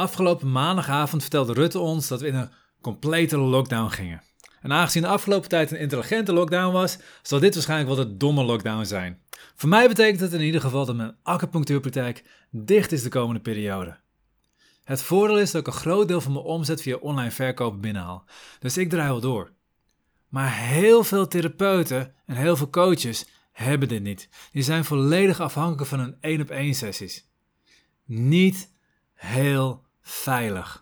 Afgelopen maandagavond vertelde Rutte ons dat we in een complete lockdown gingen. En aangezien de afgelopen tijd een intelligente lockdown was, zal dit waarschijnlijk wel de domme lockdown zijn. Voor mij betekent het in ieder geval dat mijn acupunctuurpraktijk dicht is de komende periode. Het voordeel is dat ik een groot deel van mijn omzet via online verkopen binnenhaal, dus ik draai wel door. Maar heel veel therapeuten en heel veel coaches hebben dit niet. Die zijn volledig afhankelijk van hun één op één sessies. Niet heel veilig.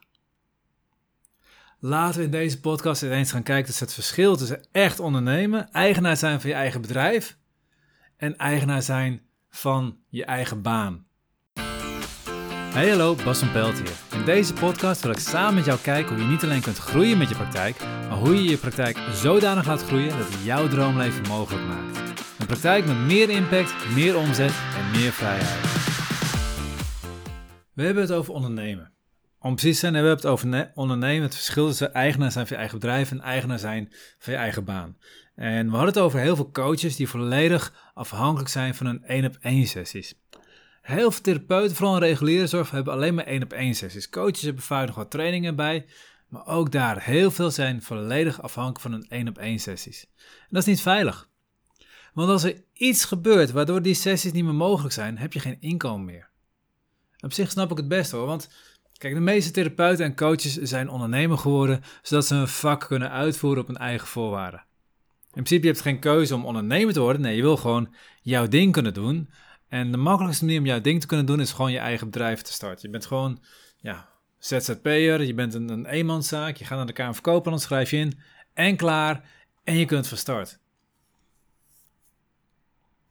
Laten we in deze podcast eens gaan kijken tussen het verschil tussen echt ondernemen, eigenaar zijn van je eigen bedrijf en eigenaar zijn van je eigen baan. Hey hallo, Bas van Pelt hier. In deze podcast wil ik samen met jou kijken hoe je niet alleen kunt groeien met je praktijk, maar hoe je je praktijk zodanig laat groeien dat het jouw droomleven mogelijk maakt. Een praktijk met meer impact, meer omzet en meer vrijheid. We hebben het over ondernemen. Om precies zijn hebben we het over ondernemen, het verschil tussen eigenaar zijn van je eigen bedrijf en eigenaar zijn van je eigen baan. En we hadden het over heel veel coaches die volledig afhankelijk zijn van hun één op één sessies. Heel veel therapeuten, vooral in reguliere zorg, hebben alleen maar één op één sessies. Coaches hebben vaak nog wat trainingen bij, maar ook daar, heel veel zijn volledig afhankelijk van hun één op één sessies. En dat is niet veilig. Want als er iets gebeurt waardoor die sessies niet meer mogelijk zijn, heb je geen inkomen meer. Op zich snap ik het best hoor, want kijk, de meeste therapeuten en coaches zijn ondernemer geworden, zodat ze hun vak kunnen uitvoeren op hun eigen voorwaarden. In principe heb je geen keuze om ondernemer te worden, nee, je wil gewoon jouw ding kunnen doen. En de makkelijkste manier om jouw ding te kunnen doen is gewoon je eigen bedrijf te starten. Je bent gewoon, ja, ZZP'er, je bent een, een eenmanszaak, je gaat naar de Kamer verkopen, dan schrijf je in en klaar en je kunt van start.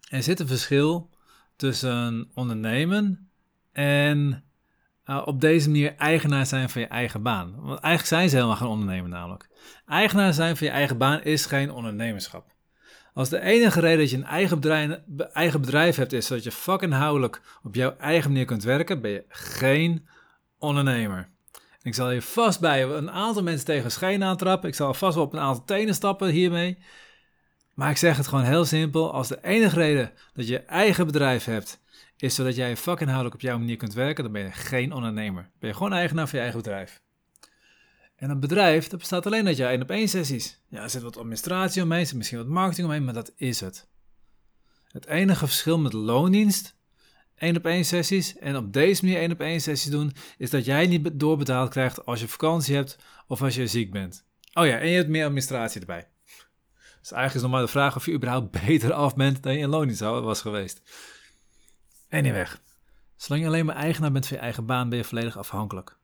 Er zit een verschil tussen ondernemen en uh, op deze manier eigenaar zijn van je eigen baan. Want eigenlijk zijn ze helemaal geen ondernemer namelijk. Eigenaar zijn van je eigen baan is geen ondernemerschap. Als de enige reden dat je een eigen bedrijf, eigen bedrijf hebt is zodat je vakinhoudelijk op jouw eigen manier kunt werken, ben je geen ondernemer. ik zal hier vast bij een aantal mensen tegen schijn aantrappen. Ik zal vast wel op een aantal tenen stappen hiermee. Maar ik zeg het gewoon heel simpel. Als de enige reden dat je eigen bedrijf hebt, is zodat jij vakinhoudelijk op jouw manier kunt werken, dan ben je geen ondernemer. Ben je gewoon eigenaar van je eigen bedrijf. En een bedrijf, dat bestaat alleen uit je één op één sessies. Ja, er zit wat administratie omheen, er zit misschien wat marketing omheen, maar dat is het. Het enige verschil met loondienst, één op één sessies, en op deze manier één op één sessies doen, is dat jij niet doorbetaald krijgt als je vakantie hebt of als je ziek bent. Oh ja, en je hebt meer administratie erbij. Dus eigenlijk is nog maar de vraag of je überhaupt beter af bent dan je in loondienst was geweest. Anyway, zolang je alleen maar eigenaar bent van je eigen baan, ben je volledig afhankelijk.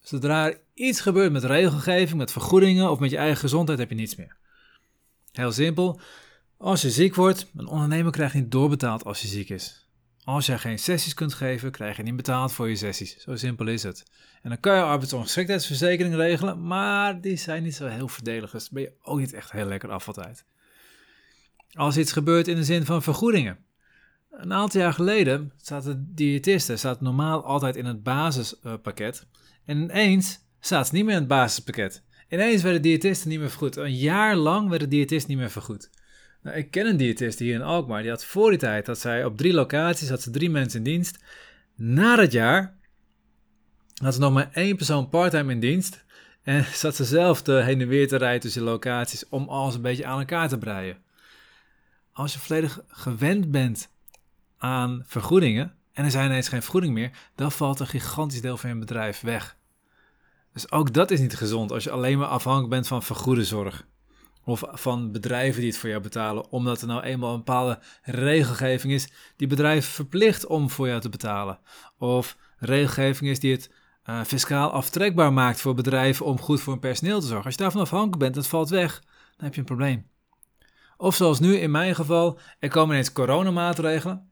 Zodra er iets gebeurt met regelgeving, met vergoedingen of met je eigen gezondheid, heb je niets meer. Heel simpel. Als je ziek wordt, een ondernemer krijgt niet doorbetaald als je ziek is. Als jij geen sessies kunt geven, krijg je niet betaald voor je sessies. Zo simpel is het. En dan kan je arbeidsongeschiktheidsverzekering regelen, maar die zijn niet zo heel verdelig, dus ben je ook niet echt heel lekker af altijd. Als iets gebeurt in de zin van vergoedingen. Een aantal jaar geleden zaten diëtisten staat normaal altijd in het basispakket. En ineens staat ze niet meer in het basispakket. Ineens werden diëtisten niet meer vergoed. Een jaar lang werden diëtisten niet meer vergoed. Nou, ik ken een diëtist hier in Alkmaar. Die had voor die tijd dat zij op drie locaties had ze drie mensen in dienst. Na dat jaar had ze nog maar één persoon parttime in dienst. En zat ze zelf te heen en weer te rijden tussen locaties om alles een beetje aan elkaar te breien. Als je volledig gewend bent aan vergoedingen en er zijn ineens geen vergoeding meer, dan valt een gigantisch deel van je bedrijf weg. Dus ook dat is niet gezond als je alleen maar afhankelijk bent van vergoede zorg. Of van bedrijven die het voor jou betalen, omdat er nou eenmaal een bepaalde regelgeving is die bedrijven verplicht om voor jou te betalen. Of regelgeving is die het uh, fiscaal aftrekbaar maakt voor bedrijven om goed voor hun personeel te zorgen. Als je daarvan afhankelijk bent en het valt weg, dan heb je een probleem. Of zoals nu in mijn geval, er komen ineens coronamaatregelen.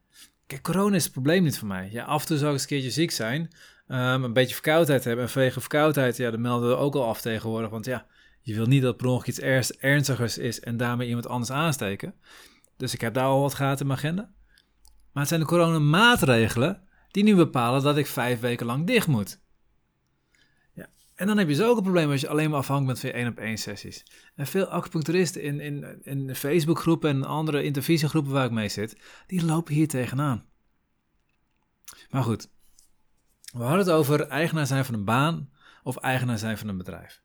Kijk, corona is het probleem niet voor mij. Ja, af en toe zou ik eens een keertje ziek zijn, um, een beetje verkoudheid hebben. En vanwege verkoudheid, ja, dat melden we ook al af tegenwoordig. Want ja, je wil niet dat per ongeluk iets ernstigers is en daarmee iemand anders aansteken. Dus ik heb daar al wat gaten in mijn agenda. Maar het zijn de coronamaatregelen die nu bepalen dat ik vijf weken lang dicht moet. En dan heb je zo ook probleem als je alleen maar bent van je één op één sessies. En veel acupuncturisten in, in, in Facebookgroepen en andere intervisiegroepen waar ik mee zit, die lopen hier tegenaan. Maar goed, We hadden het over eigenaar zijn van een baan of eigenaar zijn van een bedrijf.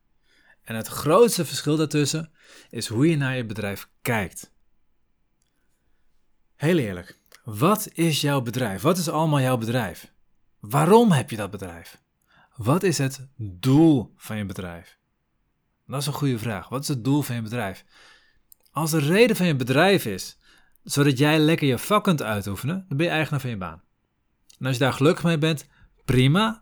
En het grootste verschil daartussen is hoe je naar je bedrijf kijkt. Heel eerlijk, wat is jouw bedrijf? Wat is allemaal jouw bedrijf? Waarom heb je dat bedrijf? Wat is het doel van je bedrijf? Dat is een goede vraag. Wat is het doel van je bedrijf? Als de reden van je bedrijf is zodat jij lekker je vak kunt uitoefenen, dan ben je eigenaar van je baan. En als je daar gelukkig mee bent, prima.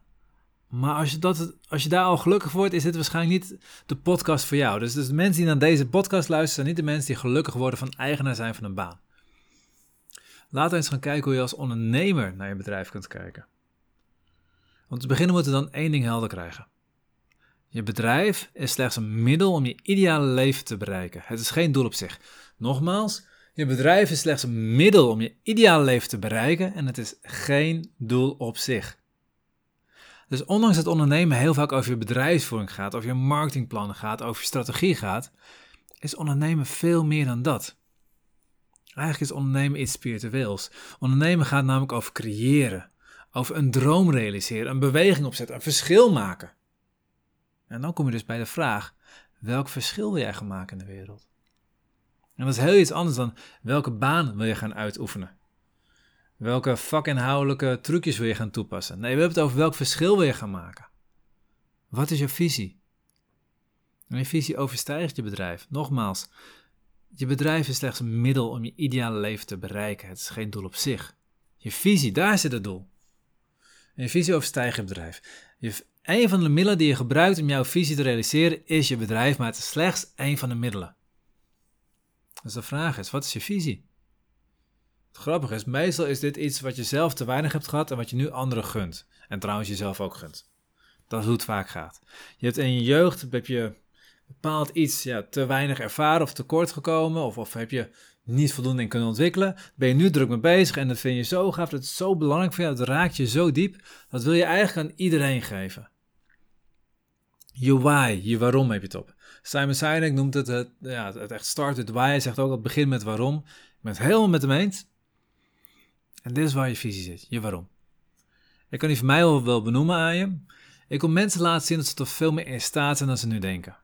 Maar als je, dat, als je daar al gelukkig wordt, is dit waarschijnlijk niet de podcast voor jou. Dus, dus de mensen die naar deze podcast luisteren, zijn niet de mensen die gelukkig worden van eigenaar zijn van een baan. Laten we eens gaan kijken hoe je als ondernemer naar je bedrijf kunt kijken. Om te beginnen moeten we dan één ding helder krijgen. Je bedrijf is slechts een middel om je ideale leven te bereiken. Het is geen doel op zich. Nogmaals, je bedrijf is slechts een middel om je ideale leven te bereiken en het is geen doel op zich. Dus ondanks dat ondernemen heel vaak over je bedrijfsvoering gaat, over je marketingplannen gaat, over je strategie gaat, is ondernemen veel meer dan dat. Eigenlijk is ondernemen iets spiritueels. Ondernemen gaat namelijk over creëren, over een droom realiseren, een beweging opzetten, een verschil maken. En dan kom je dus bij de vraag: welk verschil wil jij gaan maken in de wereld? En dat is heel iets anders dan welke baan wil je gaan uitoefenen. Welke vakinhoudelijke trucjes wil je gaan toepassen? Nee, we hebben het over welk verschil wil je gaan maken. Wat is je visie? En je visie overstijgt je bedrijf. Nogmaals, je bedrijf is slechts een middel om je ideale leven te bereiken. Het is geen doel op zich. Je visie, daar zit het doel. En je visie overstijgt je bedrijf. Je, een van de middelen die je gebruikt om jouw visie te realiseren is je bedrijf, maar het is slechts een van de middelen. Dus de vraag is, wat is je visie? Het grappige is, meestal is dit iets wat je zelf te weinig hebt gehad en wat je nu anderen gunt. En trouwens jezelf ook gunt. Dat is hoe het vaak gaat. Je hebt in je jeugd heb je bepaald iets ja, te weinig ervaren of tekort gekomen, of, of heb je niet voldoende in kunnen ontwikkelen. Ben je nu druk mee bezig en dat vind je zo gaaf, dat is zo belangrijk voor jou, dat raakt je zo diep. Dat wil je eigenlijk aan iedereen geven. Je why, je waarom heb je het op. Simon Sinek noemt het, het, ja, het echt start with why. Hij zegt ook, het begint met waarom. Ik ben het helemaal met hem eens. En dit is waar je visie zit, je waarom. Ik kan die voor mij wel benoemen aan je. Ik wil mensen laten zien dat ze toch veel meer in staat zijn dan ze nu denken.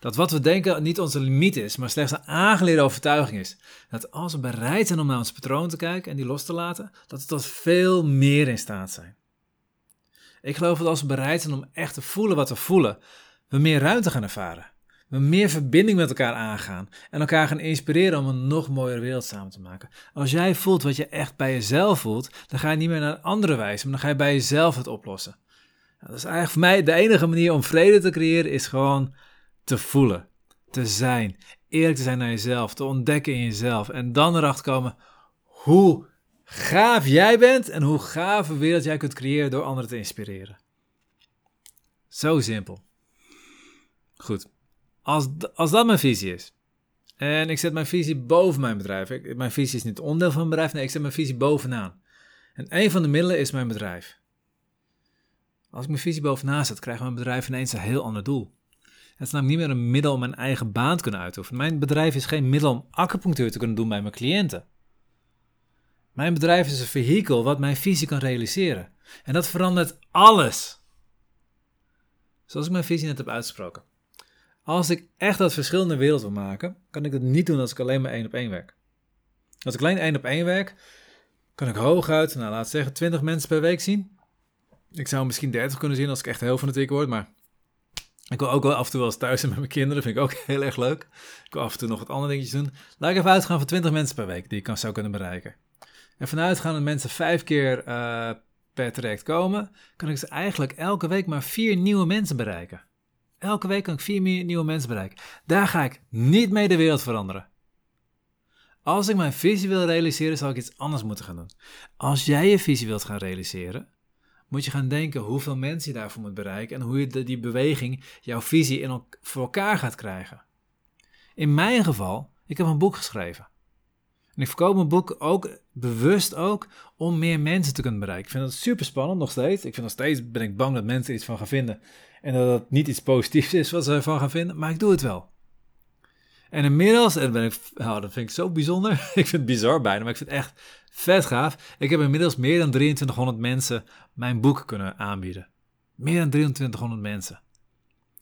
Dat wat we denken niet onze limiet is, maar slechts een aangeleerde overtuiging is. Dat als we bereid zijn om naar ons patroon te kijken en die los te laten, dat we tot veel meer in staat zijn. Ik geloof dat als we bereid zijn om echt te voelen wat we voelen, we meer ruimte gaan ervaren we meer verbinding met elkaar aangaan en elkaar gaan inspireren om een nog mooiere wereld samen te maken. Als jij voelt wat je echt bij jezelf voelt, dan ga je niet meer naar andere wijze, maar dan ga je bij jezelf het oplossen. dat is eigenlijk voor mij de enige manier om vrede te creëren, is gewoon te voelen, te zijn, eerlijk te zijn naar jezelf, te ontdekken in jezelf en dan erachter komen hoe gaaf jij bent en hoe gave wereld jij kunt creëren door anderen te inspireren. Zo simpel. Goed. Als, als dat mijn visie is. En ik zet mijn visie boven mijn bedrijf. Ik, mijn visie is niet onderdeel van mijn bedrijf. Nee, ik zet mijn visie bovenaan. En een van de middelen is mijn bedrijf. Als ik mijn visie bovenaan zet, krijgt mijn bedrijf ineens een heel ander doel. Het is namelijk niet meer een middel om mijn eigen baan te kunnen uitoefenen. Mijn bedrijf is geen middel om acupunctuur te kunnen doen bij mijn cliënten. Mijn bedrijf is een vehikel wat mijn visie kan realiseren. En dat verandert alles. Zoals ik mijn visie net heb uitgesproken. Als ik echt dat verschil in de wereld wil maken, kan ik dat niet doen als ik alleen maar één op één werk. Als ik alleen één op één werk, kan ik hooguit, nou laat zeggen, 20 mensen per week zien. Ik zou misschien 30 kunnen zien als ik echt heel fanatiek word, maar ik wil ook wel af en toe wel eens thuis zijn met mijn kinderen, vind ik ook heel erg leuk. Ik wil af en toe nog wat andere dingetjes doen. Laat ik even uitgaan van 20 mensen per week die ik zou kunnen bereiken. En vanuit gaan dat mensen vijf keer uh, per traject komen, kan ik ze eigenlijk elke week maar vier nieuwe mensen bereiken. Elke week kan ik vier nieuwe mensen bereiken. Daar ga ik niet mee de wereld veranderen. Als ik mijn visie wil realiseren, zal ik iets anders moeten gaan doen. Als jij je visie wilt gaan realiseren, moet je gaan denken hoeveel mensen je daarvoor moet bereiken en hoe je die beweging, jouw visie in voor elkaar gaat krijgen. In mijn geval, ik heb een boek geschreven. En ik verkoop mijn boek ook bewust ook om meer mensen te kunnen bereiken. Ik vind dat super spannend nog steeds. Ik vind nog steeds ben ik bang dat mensen iets van gaan vinden en dat het niet iets positiefs is wat ze ervan gaan vinden, maar ik doe het wel. En inmiddels, en ben ik, oh, dat vind ik zo bijzonder. ik vind het bizar bijna, maar ik vind het echt vet gaaf. Ik heb inmiddels meer dan 2300 mensen mijn boek kunnen aanbieden. Meer dan 2300 mensen.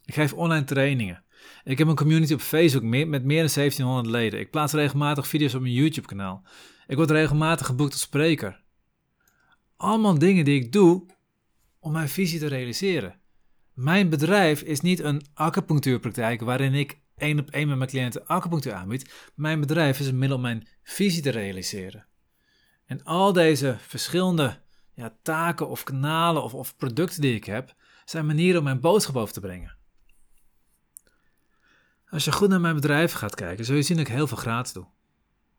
Ik geef online trainingen. Ik heb een community op Facebook met meer dan 1700 leden. Ik plaats regelmatig video's op mijn YouTube-kanaal. Ik word regelmatig geboekt als spreker. Allemaal dingen die ik doe om mijn visie te realiseren. Mijn bedrijf is niet een acupunctuurpraktijk waarin ik één op één met mijn cliënten acupunctuur aanbied. Mijn bedrijf is een middel om mijn visie te realiseren. En al deze verschillende ja, taken of kanalen of, of producten die ik heb, zijn manieren om mijn boodschap over te brengen. Als je goed naar mijn bedrijf gaat kijken, zul je zien dat ik heel veel gratis doe.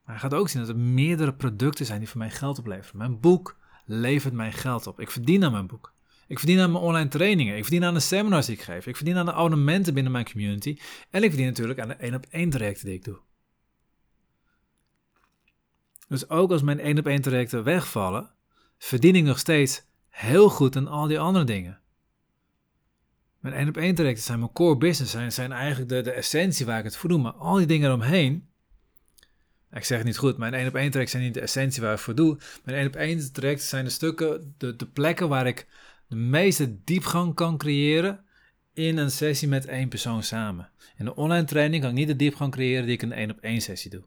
Maar je gaat ook zien dat er meerdere producten zijn die voor mij geld opleveren. Mijn boek levert mij geld op. Ik verdien aan mijn boek. Ik verdien aan mijn online trainingen. Ik verdien aan de seminars die ik geef. Ik verdien aan de abonnementen binnen mijn community. En ik verdien natuurlijk aan de één op één trajecten die ik doe. Dus ook als mijn één op één trajecten wegvallen, verdien ik nog steeds heel goed aan al die andere dingen. Mijn één op één trajecten zijn mijn core business, zijn, zijn eigenlijk de, de essentie waar ik het voor doe. Maar al die dingen eromheen, ik zeg het niet goed, mijn één op één trajecten zijn niet de essentie waar ik voor doe. Mijn één op één trajecten zijn de stukken, de, de plekken waar ik de meeste diepgang kan creëren in een sessie met één persoon samen. In de online training kan ik niet de diepgang creëren die ik in een één op één sessie doe.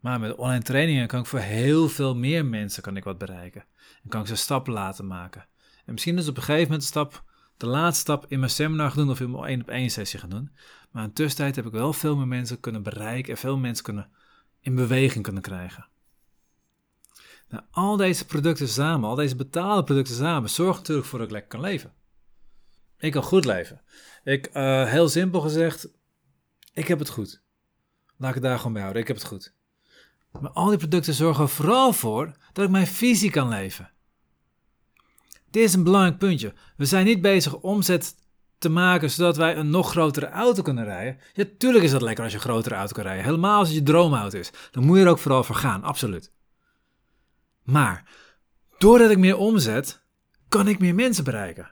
Maar met online trainingen kan ik voor heel veel meer mensen kan ik wat bereiken. En kan ik ze stappen laten maken. En misschien is op een gegeven moment de stap, de laatste stap in mijn seminar gaan doen of in mijn één op één sessie gaan doen. Maar in tussentijd heb ik wel veel meer mensen kunnen bereiken en veel mensen kunnen in beweging kunnen krijgen. Nou, al deze producten samen, al deze betaalde producten samen, zorgen natuurlijk voor dat ik lekker kan leven. Ik kan goed leven. Ik, uh, heel simpel gezegd, ik heb het goed. Laat ik het daar gewoon bij houden. Ik heb het goed. Maar al die producten zorgen er vooral voor dat ik mijn visie kan leven. Dit is een belangrijk puntje. We zijn niet bezig omzet te maken zodat wij een nog grotere auto kunnen rijden. Ja, tuurlijk is dat lekker als je een grotere auto kan rijden. Helemaal als het je droomauto is. Dan moet je er ook vooral voor gaan, absoluut. Maar doordat ik meer omzet, kan ik meer mensen bereiken.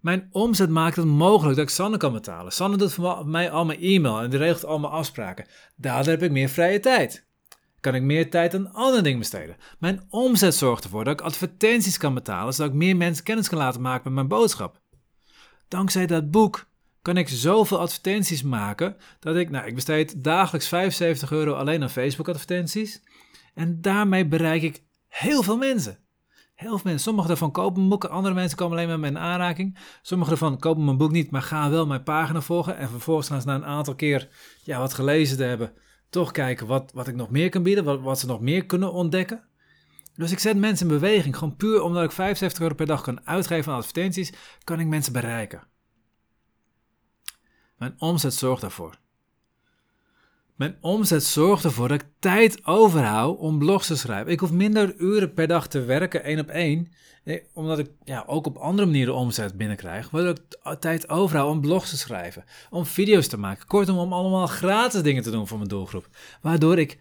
Mijn omzet maakt het mogelijk dat ik Sanne kan betalen. Sanne doet voor mij al mijn e-mail en die regelt al mijn afspraken. Daardoor heb ik meer vrije tijd. Kan ik meer tijd aan andere dingen besteden. Mijn omzet zorgt ervoor dat ik advertenties kan betalen, zodat ik meer mensen kennis kan laten maken met mijn boodschap. Dankzij dat boek kan ik zoveel advertenties maken dat ik, nou, ik besteed dagelijks 75 euro alleen aan Facebook advertenties. En daarmee bereik ik heel veel mensen. Heel veel mensen. Sommigen daarvan kopen mijn boek, andere mensen komen alleen met me in aanraking. Sommigen daarvan kopen mijn boek niet, maar gaan wel mijn pagina volgen. En vervolgens gaan ze na een aantal keer ja, wat gelezen te hebben, toch kijken wat, wat ik nog meer kan bieden, wat, wat ze nog meer kunnen ontdekken. Dus ik zet mensen in beweging. Gewoon puur omdat ik 75 euro per dag kan uitgeven aan advertenties, kan ik mensen bereiken. Mijn omzet zorgt daarvoor. Mijn omzet zorgt ervoor dat ik tijd overhoud om blogs te schrijven. Ik hoef minder uren per dag te werken, één op één. Omdat ik ja, ook op andere manieren omzet binnenkrijg. Waardoor ik tijd overhoud om blogs te schrijven. Om video's te maken. Kortom, om allemaal gratis dingen te doen voor mijn doelgroep. Waardoor ik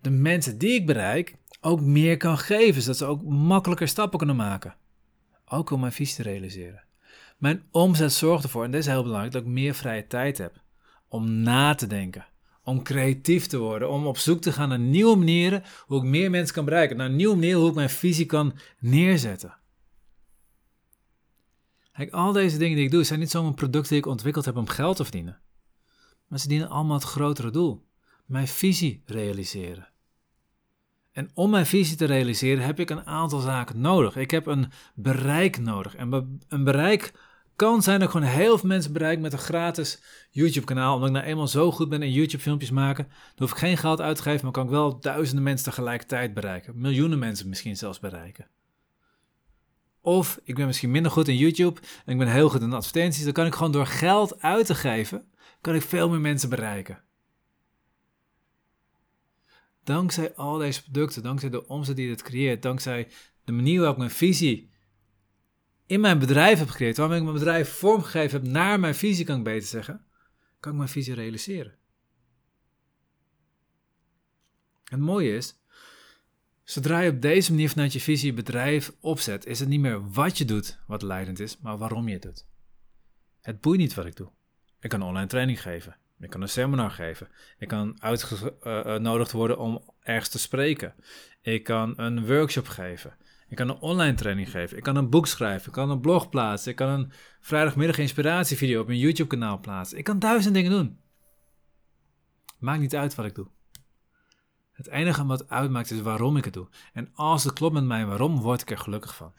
de mensen die ik bereik ook meer kan geven. Zodat ze ook makkelijker stappen kunnen maken. Ook om mijn visie te realiseren. Mijn omzet zorgt ervoor, en dit is heel belangrijk, dat ik meer vrije tijd heb. Om na te denken om creatief te worden, om op zoek te gaan naar nieuwe manieren hoe ik meer mensen kan bereiken, naar nieuwe manieren hoe ik mijn visie kan neerzetten. Kijk, al deze dingen die ik doe, zijn niet zomaar producten die ik ontwikkeld heb om geld te verdienen. Maar ze dienen allemaal het grotere doel: mijn visie realiseren. En om mijn visie te realiseren heb ik een aantal zaken nodig. Ik heb een bereik nodig. En een bereik kan zijn dat ik gewoon heel veel mensen bereik met een gratis YouTube-kanaal. Omdat ik nou eenmaal zo goed ben in YouTube-filmpjes maken. Dan hoef ik geen geld uit te geven, maar kan ik wel duizenden mensen tegelijkertijd bereiken. Miljoenen mensen misschien zelfs bereiken. Of ik ben misschien minder goed in YouTube en ik ben heel goed in advertenties. Dan kan ik gewoon door geld uit te geven, kan ik veel meer mensen bereiken. Dankzij al deze producten, dankzij de omzet die dit creëert, dankzij de manier waarop ik mijn visie in mijn bedrijf heb gecreëerd, waarmee ik mijn bedrijf vormgegeven heb naar mijn visie, kan ik beter zeggen, kan ik mijn visie realiseren. Het mooie is, zodra je op deze manier vanuit je visie je bedrijf opzet, is het niet meer wat je doet wat leidend is, maar waarom je het doet. Het boeit niet wat ik doe. Ik kan online training geven. Ik kan een seminar geven. Ik kan uitgenodigd worden om ergens te spreken. Ik kan een workshop geven. Ik kan een online training geven. Ik kan een boek schrijven. Ik kan een blog plaatsen. Ik kan een vrijdagmiddag inspiratievideo op mijn YouTube kanaal plaatsen. Ik kan duizend dingen doen. Maakt niet uit wat ik doe. Het enige wat uitmaakt is waarom ik het doe. En als het klopt met mij waarom, word ik er gelukkig van.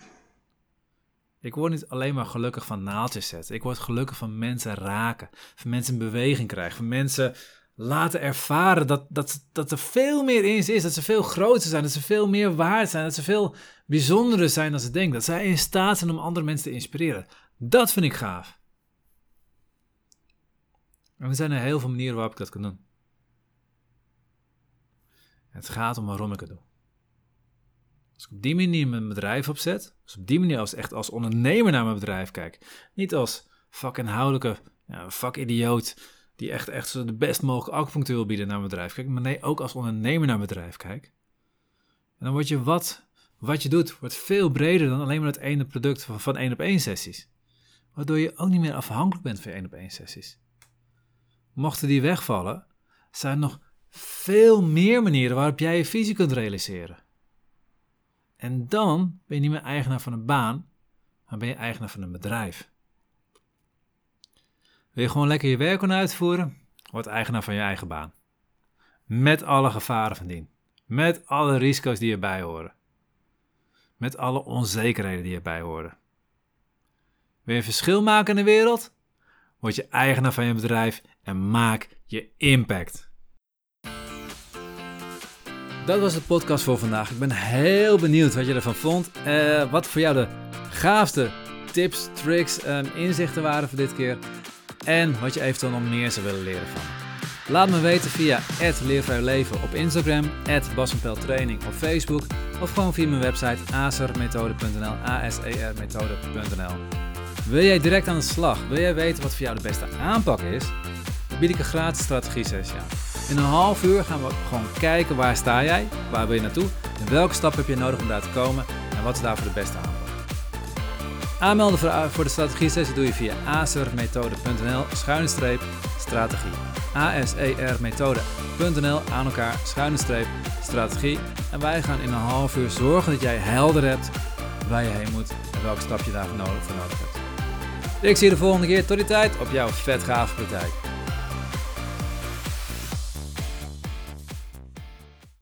Ik word niet alleen maar gelukkig van naaldjes zetten. Ik word gelukkig van mensen raken. Van mensen in beweging krijgen. Van mensen laten ervaren dat, dat, dat er veel meer in ze is. Dat ze veel groter zijn. Dat ze veel meer waard zijn. Dat ze veel bijzonderer zijn dan ze denken. Dat zij in staat zijn om andere mensen te inspireren. Dat vind ik gaaf. En er zijn er heel veel manieren waarop ik dat kan doen. Het gaat om waarom ik het doe. Als ik op die manier mijn bedrijf opzet, als op die manier als echt als ondernemer naar mijn bedrijf kijk, niet als vakinhoudelijke ja, vakidioot die echt, echt de best mogelijke acupunctuur wil bieden naar mijn bedrijf kijk, maar nee, ook als ondernemer naar mijn bedrijf kijk. En dan word je wat, wat je doet, wordt veel breder dan alleen maar het ene product van, van één op één sessies. Waardoor je ook niet meer afhankelijk bent van één op één sessies. Mochten die wegvallen, zijn er nog veel meer manieren waarop jij je visie kunt realiseren. En dan ben je niet meer eigenaar van een baan, maar ben je eigenaar van een bedrijf. Wil je gewoon lekker je werk kunnen uitvoeren? Word eigenaar van je eigen baan. Met alle gevaren van dien. Met alle risico's die erbij horen. Met alle onzekerheden die erbij horen. Wil je een verschil maken in de wereld? Word je eigenaar van je bedrijf en maak je impact. Dat was de podcast voor vandaag. Ik ben heel benieuwd wat je ervan vond. Uh, wat voor jou de gaafste tips, tricks en inzichten waren voor dit keer. En wat je eventueel nog meer zou willen leren van. Laat me weten via Leven op Instagram, Training op Facebook of gewoon via mijn website asermethode.nl, asermethode.nl. Wil jij direct aan de slag? Wil jij weten wat voor jou de beste aanpak is? Dan bied ik een gratis strategie sessie aan. In een half uur gaan we gewoon kijken waar sta jij, waar wil je naartoe en welke stap heb je nodig om daar te komen en wat is daarvoor de beste aanpak. Aanmelden voor de strategie sessie doe je via asermethode.nl schuine streep strategie. asermethode.nl aan elkaar schuine streep strategie. En wij gaan in een half uur zorgen dat jij helder hebt waar je heen moet en welke stap je daarvoor nodig, voor nodig hebt. Ik zie je de volgende keer. Tot die tijd op jouw vet gave praktijk.